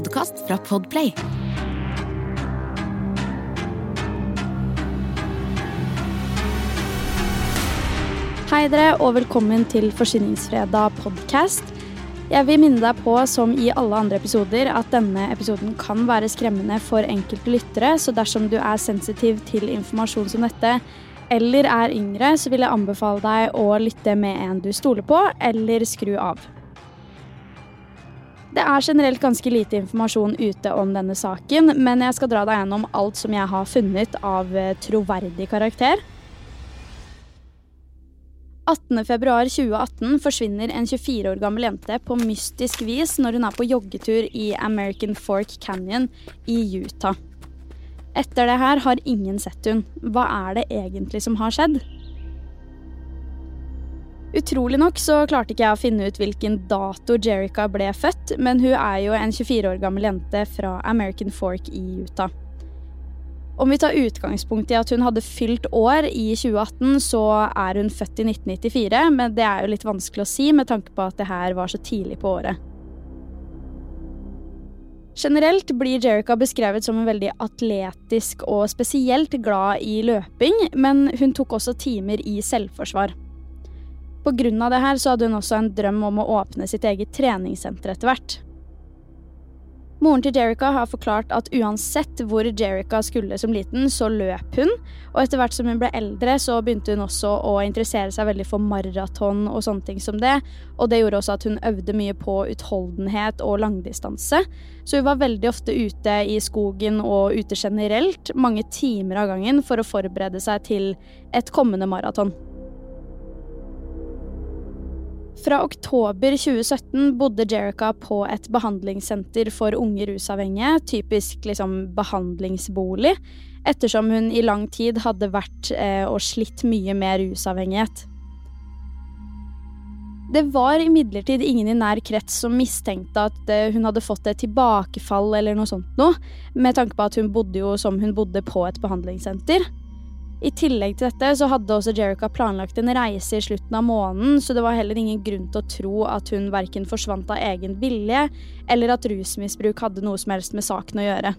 podkast fra Podplay. Hei dere, og velkommen til Forsyningsfredag podcast. Jeg vil minne deg på, som i alle andre episoder, at denne episoden kan være skremmende for enkelte lyttere, så dersom du er sensitiv til informasjon som dette, eller er yngre, så vil jeg anbefale deg å lytte med en du stoler på, eller skru av. Det er generelt ganske lite informasjon ute om denne saken, men jeg skal dra deg gjennom alt som jeg har funnet av eh, troverdig karakter. 18.2.2018 forsvinner en 24 år gammel jente på mystisk vis når hun er på joggetur i American Fork Canyon i Utah. Etter det her har ingen sett hun. Hva er det egentlig som har skjedd? Utrolig nok så klarte ikke jeg å finne ut hvilken dato Jerica ble født, men hun er jo en 24 år gammel jente fra American Fork i Utah. Om vi tar utgangspunkt i at hun hadde fylt år i 2018, så er hun født i 1994, men det er jo litt vanskelig å si med tanke på at det her var så tidlig på året. Generelt blir Jerica beskrevet som en veldig atletisk og spesielt glad i løping, men hun tok også timer i selvforsvar. Av det her så hadde hun også en drøm om å åpne sitt eget treningssenter etter hvert. Moren til Jerica har forklart at uansett hvor Jerica skulle som liten, så løp hun. Og etter hvert som hun ble eldre, så begynte hun også å interessere seg veldig for maraton og sånne ting som det. Og det gjorde også at hun øvde mye på utholdenhet og langdistanse. Så hun var veldig ofte ute i skogen og ute generelt, mange timer av gangen, for å forberede seg til et kommende maraton. Fra oktober 2017 bodde Jerica på et behandlingssenter for unge rusavhengige, typisk liksom behandlingsbolig, ettersom hun i lang tid hadde vært eh, og slitt mye med rusavhengighet. Det var imidlertid ingen i nær krets som mistenkte at eh, hun hadde fått et tilbakefall eller noe sånt noe, med tanke på at hun bodde jo som hun bodde på et behandlingssenter. I tillegg til dette så hadde også Jerica planlagt en reise i slutten av måneden, så det var heller ingen grunn til å tro at hun verken forsvant av egen vilje, eller at rusmisbruk hadde noe som helst med saken å gjøre.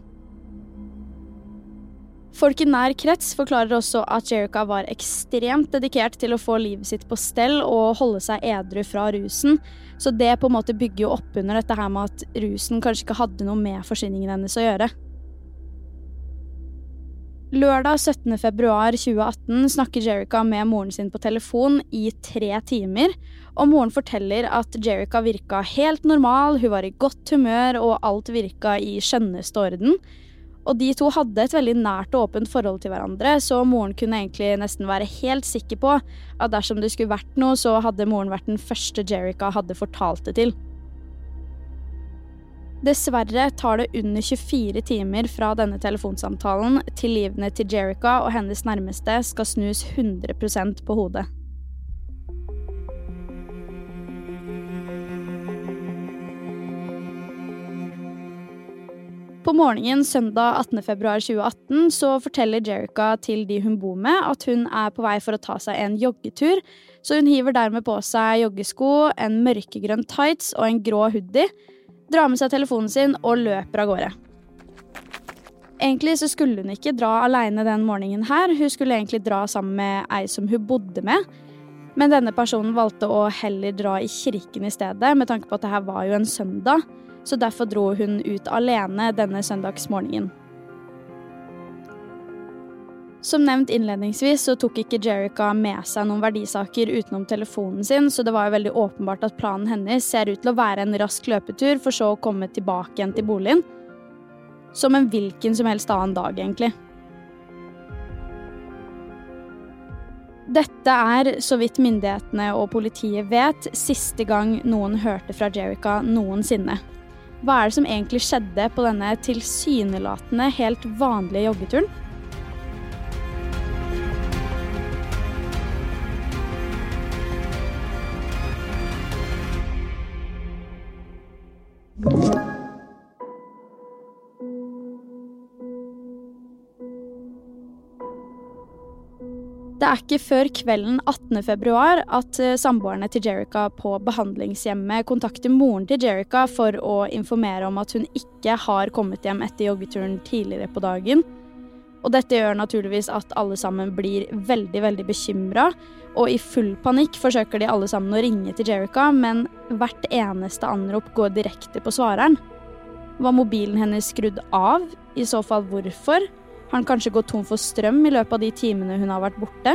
Folk i nær krets forklarer også at Jerica var ekstremt dedikert til å få livet sitt på stell og holde seg edru fra rusen, så det på en måte bygger jo opp under dette her med at rusen kanskje ikke hadde noe med forsvinningen hennes å gjøre. Lørdag 17.2.2018 snakker Jerica med moren sin på telefon i tre timer, og moren forteller at Jerica virka helt normal, hun var i godt humør og alt virka i skjønneste orden. Og de to hadde et veldig nært og åpent forhold til hverandre, så moren kunne egentlig nesten være helt sikker på at dersom det skulle vært noe, så hadde moren vært den første Jerica hadde fortalt det til. Dessverre tar det under 24 timer fra denne telefonsamtalen til livene til Jerica og hennes nærmeste skal snus 100% på hodet. På morgenen søndag 18.2.2018 så forteller Jerica til de hun bor med, at hun er på vei for å ta seg en joggetur, så hun hiver dermed på seg joggesko, en mørkegrønn tights og en grå hoodie drar med seg telefonen sin og løper av gårde. Egentlig så skulle hun ikke dra aleine den morgenen her, hun skulle egentlig dra sammen med ei som hun bodde med. Men denne personen valgte å heller dra i kirken i stedet, med tanke på at det her var jo en søndag. Så derfor dro hun ut alene denne søndagsmorgenen. Som nevnt innledningsvis så tok ikke Jerica med seg noen verdisaker utenom telefonen sin, så det var jo veldig åpenbart at planen hennes ser ut til å være en rask løpetur, for så å komme tilbake igjen til boligen. Som en hvilken som helst annen dag, egentlig. Dette er, så vidt myndighetene og politiet vet, siste gang noen hørte fra Jerica noensinne. Hva er det som egentlig skjedde på denne tilsynelatende helt vanlige joggeturen? Det er ikke før kvelden 18.2 at eh, samboerne til Jerica på behandlingshjemmet kontakter moren til Jerica for å informere om at hun ikke har kommet hjem etter joggeturen tidligere på dagen. Og dette gjør naturligvis at alle sammen blir veldig, veldig bekymra. Og i full panikk forsøker de alle sammen å ringe til Jerica, men hvert eneste anrop går direkte på svareren. Var mobilen hennes skrudd av? I så fall hvorfor? Har han kanskje gått tom for strøm i løpet av de timene hun har vært borte?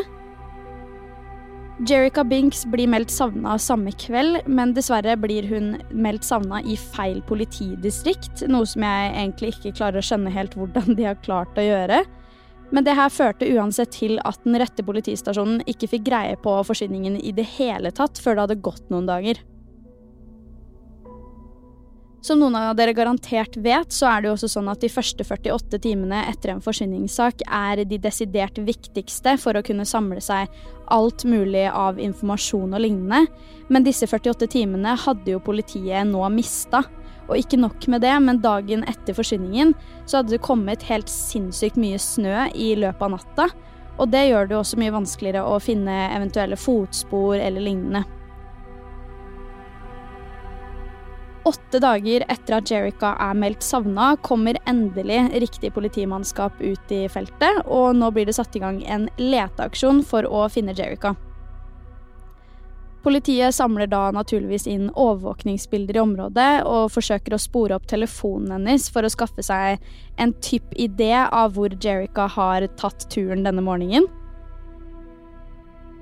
Jerica Binks blir meldt savna samme kveld, men dessverre blir hun meldt savna i feil politidistrikt, noe som jeg egentlig ikke klarer å skjønne helt hvordan de har klart å gjøre. Men det her førte uansett til at den rette politistasjonen ikke fikk greie på forsvinningen i det hele tatt før det hadde gått noen dager. Som noen av dere garantert vet, så er det jo også sånn at de første 48 timene etter en forsvinningssak er de desidert viktigste for å kunne samle seg alt mulig av informasjon og lignende. Men disse 48 timene hadde jo politiet nå mista. Og ikke nok med det, men dagen etter forsvinningen så hadde det kommet helt sinnssykt mye snø i løpet av natta. Og det gjør det jo også mye vanskeligere å finne eventuelle fotspor eller lignende. Åtte dager etter at Jerica er meldt savna, kommer endelig riktig politimannskap ut i feltet, og nå blir det satt i gang en leteaksjon for å finne Jerica. Politiet samler da naturligvis inn overvåkningsbilder i området og forsøker å spore opp telefonen hennes for å skaffe seg en typ idé av hvor Jerica har tatt turen denne morgenen.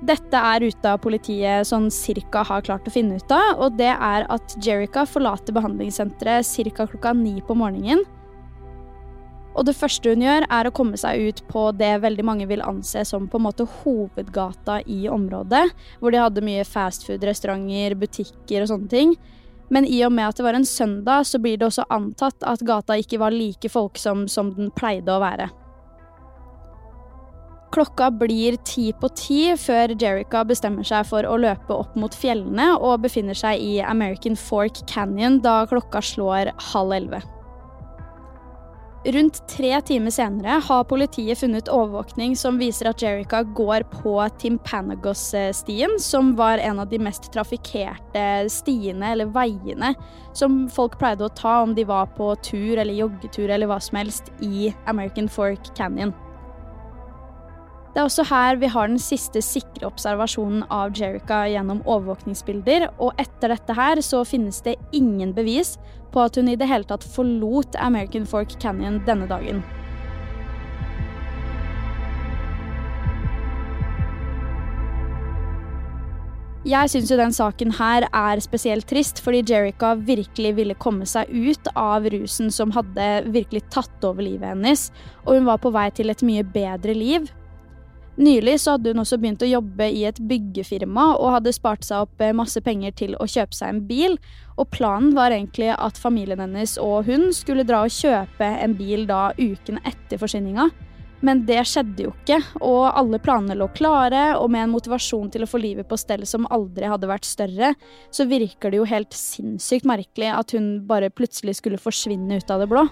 Dette er ruta politiet sånn cirka har klart å finne ut av, og det er at Jerica forlater behandlingssenteret ca. klokka ni på morgenen. Og det første hun gjør, er å komme seg ut på det veldig mange vil anse som på en måte hovedgata i området, hvor de hadde mye fastfood-restauranter, butikker og sånne ting. Men i og med at det var en søndag, så blir det også antatt at gata ikke var like folksom som den pleide å være. Klokka blir ti på ti før Jerica bestemmer seg for å løpe opp mot fjellene og befinner seg i American Fork Canyon da klokka slår halv elleve. Rundt tre timer senere har politiet funnet overvåkning som viser at Jerica går på Timpanagos-stien, som var en av de mest trafikkerte stiene eller veiene som folk pleide å ta om de var på tur eller joggetur eller hva som helst i American Fork Canyon. Det er også her vi har den siste sikre observasjonen av Jerica gjennom overvåkningsbilder, og etter dette her så finnes det ingen bevis på at hun i det hele tatt forlot American Fork Canyon denne dagen. Jeg syns jo den saken her er spesielt trist, fordi Jerica virkelig ville komme seg ut av rusen som hadde virkelig tatt over livet hennes, og hun var på vei til et mye bedre liv. Nylig så hadde hun også begynt å jobbe i et byggefirma og hadde spart seg opp eh, masse penger til å kjøpe seg en bil. Og planen var egentlig at familien hennes og hun skulle dra og kjøpe en bil da uken etter forsvinninga. Men det skjedde jo ikke, og alle planene lå klare, og med en motivasjon til å få livet på stell som aldri hadde vært større, så virker det jo helt sinnssykt merkelig at hun bare plutselig skulle forsvinne ut av det blå.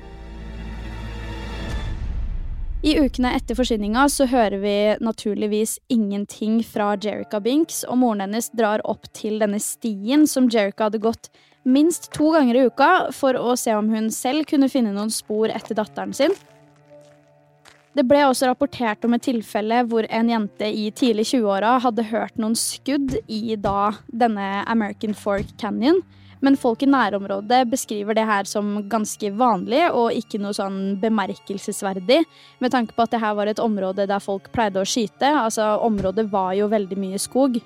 I ukene etter forsvinninga så hører vi naturligvis ingenting fra Jerica Binks, og moren hennes drar opp til denne stien som Jerica hadde gått minst to ganger i uka for å se om hun selv kunne finne noen spor etter datteren sin. Det ble også rapportert om et tilfelle hvor en jente i tidlig 20-åra hadde hørt noen skudd i da denne American Fork Canyon. Men folk i nærområdet beskriver det her som ganske vanlig og ikke noe sånn bemerkelsesverdig, med tanke på at det her var et område der folk pleide å skyte. Altså, området var jo veldig mye skog.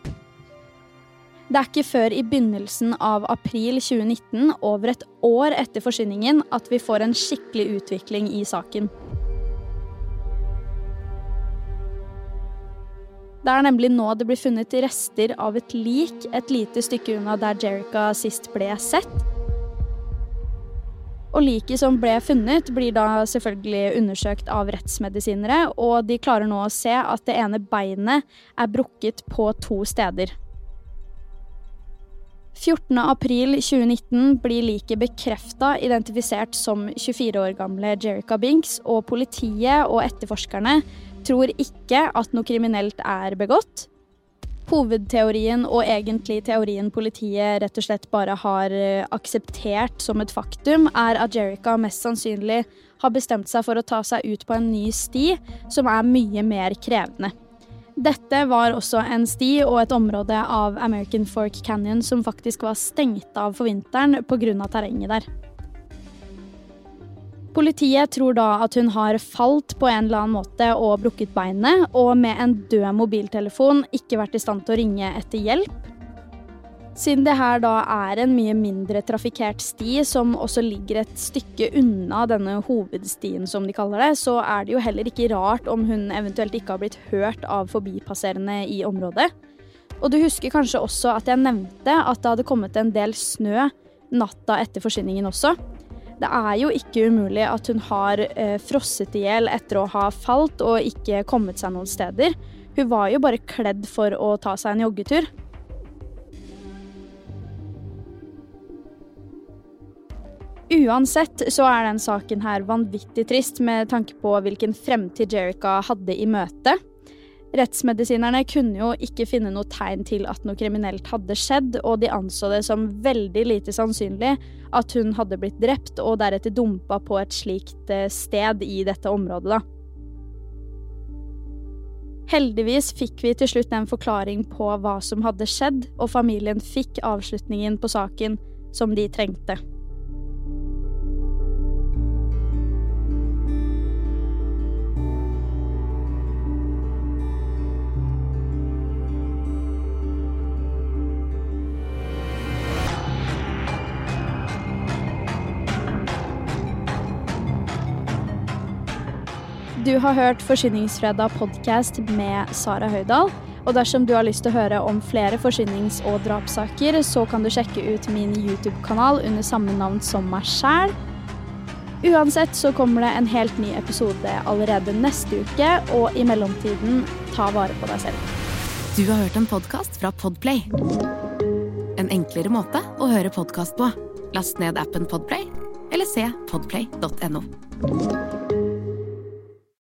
Det er ikke før i begynnelsen av april 2019, over et år etter forsvinningen, at vi får en skikkelig utvikling i saken. Det er nemlig nå det blir funnet rester av et lik et lite stykke unna der Jerica sist ble sett. Og liket som ble funnet, blir da selvfølgelig undersøkt av rettsmedisinere, og de klarer nå å se at det ene beinet er brukket på to steder. 14.4.2019 blir liket bekrefta identifisert som 24 år gamle Jerica Binks, og politiet og etterforskerne tror ikke at noe kriminelt er begått. Hovedteorien og egentlig teorien politiet rett og slett bare har eh, akseptert som et faktum, er at Jerica mest sannsynlig har bestemt seg for å ta seg ut på en ny sti som er mye mer krevende. Dette var også en sti og et område av American Fork Canyon som faktisk var stengt av for vinteren pga. terrenget der. Politiet tror da at hun har falt på en eller annen måte og brukket beinet, og med en død mobiltelefon ikke vært i stand til å ringe etter hjelp. Siden det her da er en mye mindre trafikkert sti, som også ligger et stykke unna denne hovedstien, som de kaller det, så er det jo heller ikke rart om hun eventuelt ikke har blitt hørt av forbipasserende i området. Og du husker kanskje også at jeg nevnte at det hadde kommet en del snø natta etter forsvinningen også. Det er jo ikke umulig at hun har eh, frosset i hjel etter å ha falt og ikke kommet seg noen steder. Hun var jo bare kledd for å ta seg en joggetur. Uansett så er den saken her vanvittig trist med tanke på hvilken fremtid Jerica hadde i møte. Rettsmedisinerne kunne jo ikke finne noe tegn til at noe kriminelt hadde skjedd, og de anså det som veldig lite sannsynlig at hun hadde blitt drept og deretter dumpa på et slikt eh, sted i dette området, da. Heldigvis fikk vi til slutt en forklaring på hva som hadde skjedd, og familien fikk avslutningen på saken som de trengte. Du har hørt Forsyningsfredag podkast med Sara Høydahl. Og dersom du har lyst til å høre om flere forsynings- og drapssaker, så kan du sjekke ut min YouTube-kanal under samme navn som meg sjæl. Uansett så kommer det en helt ny episode allerede neste uke, og i mellomtiden, ta vare på deg selv. Du har hørt en podkast fra Podplay. En enklere måte å høre podkast på. Last ned appen Podplay, eller se podplay.no.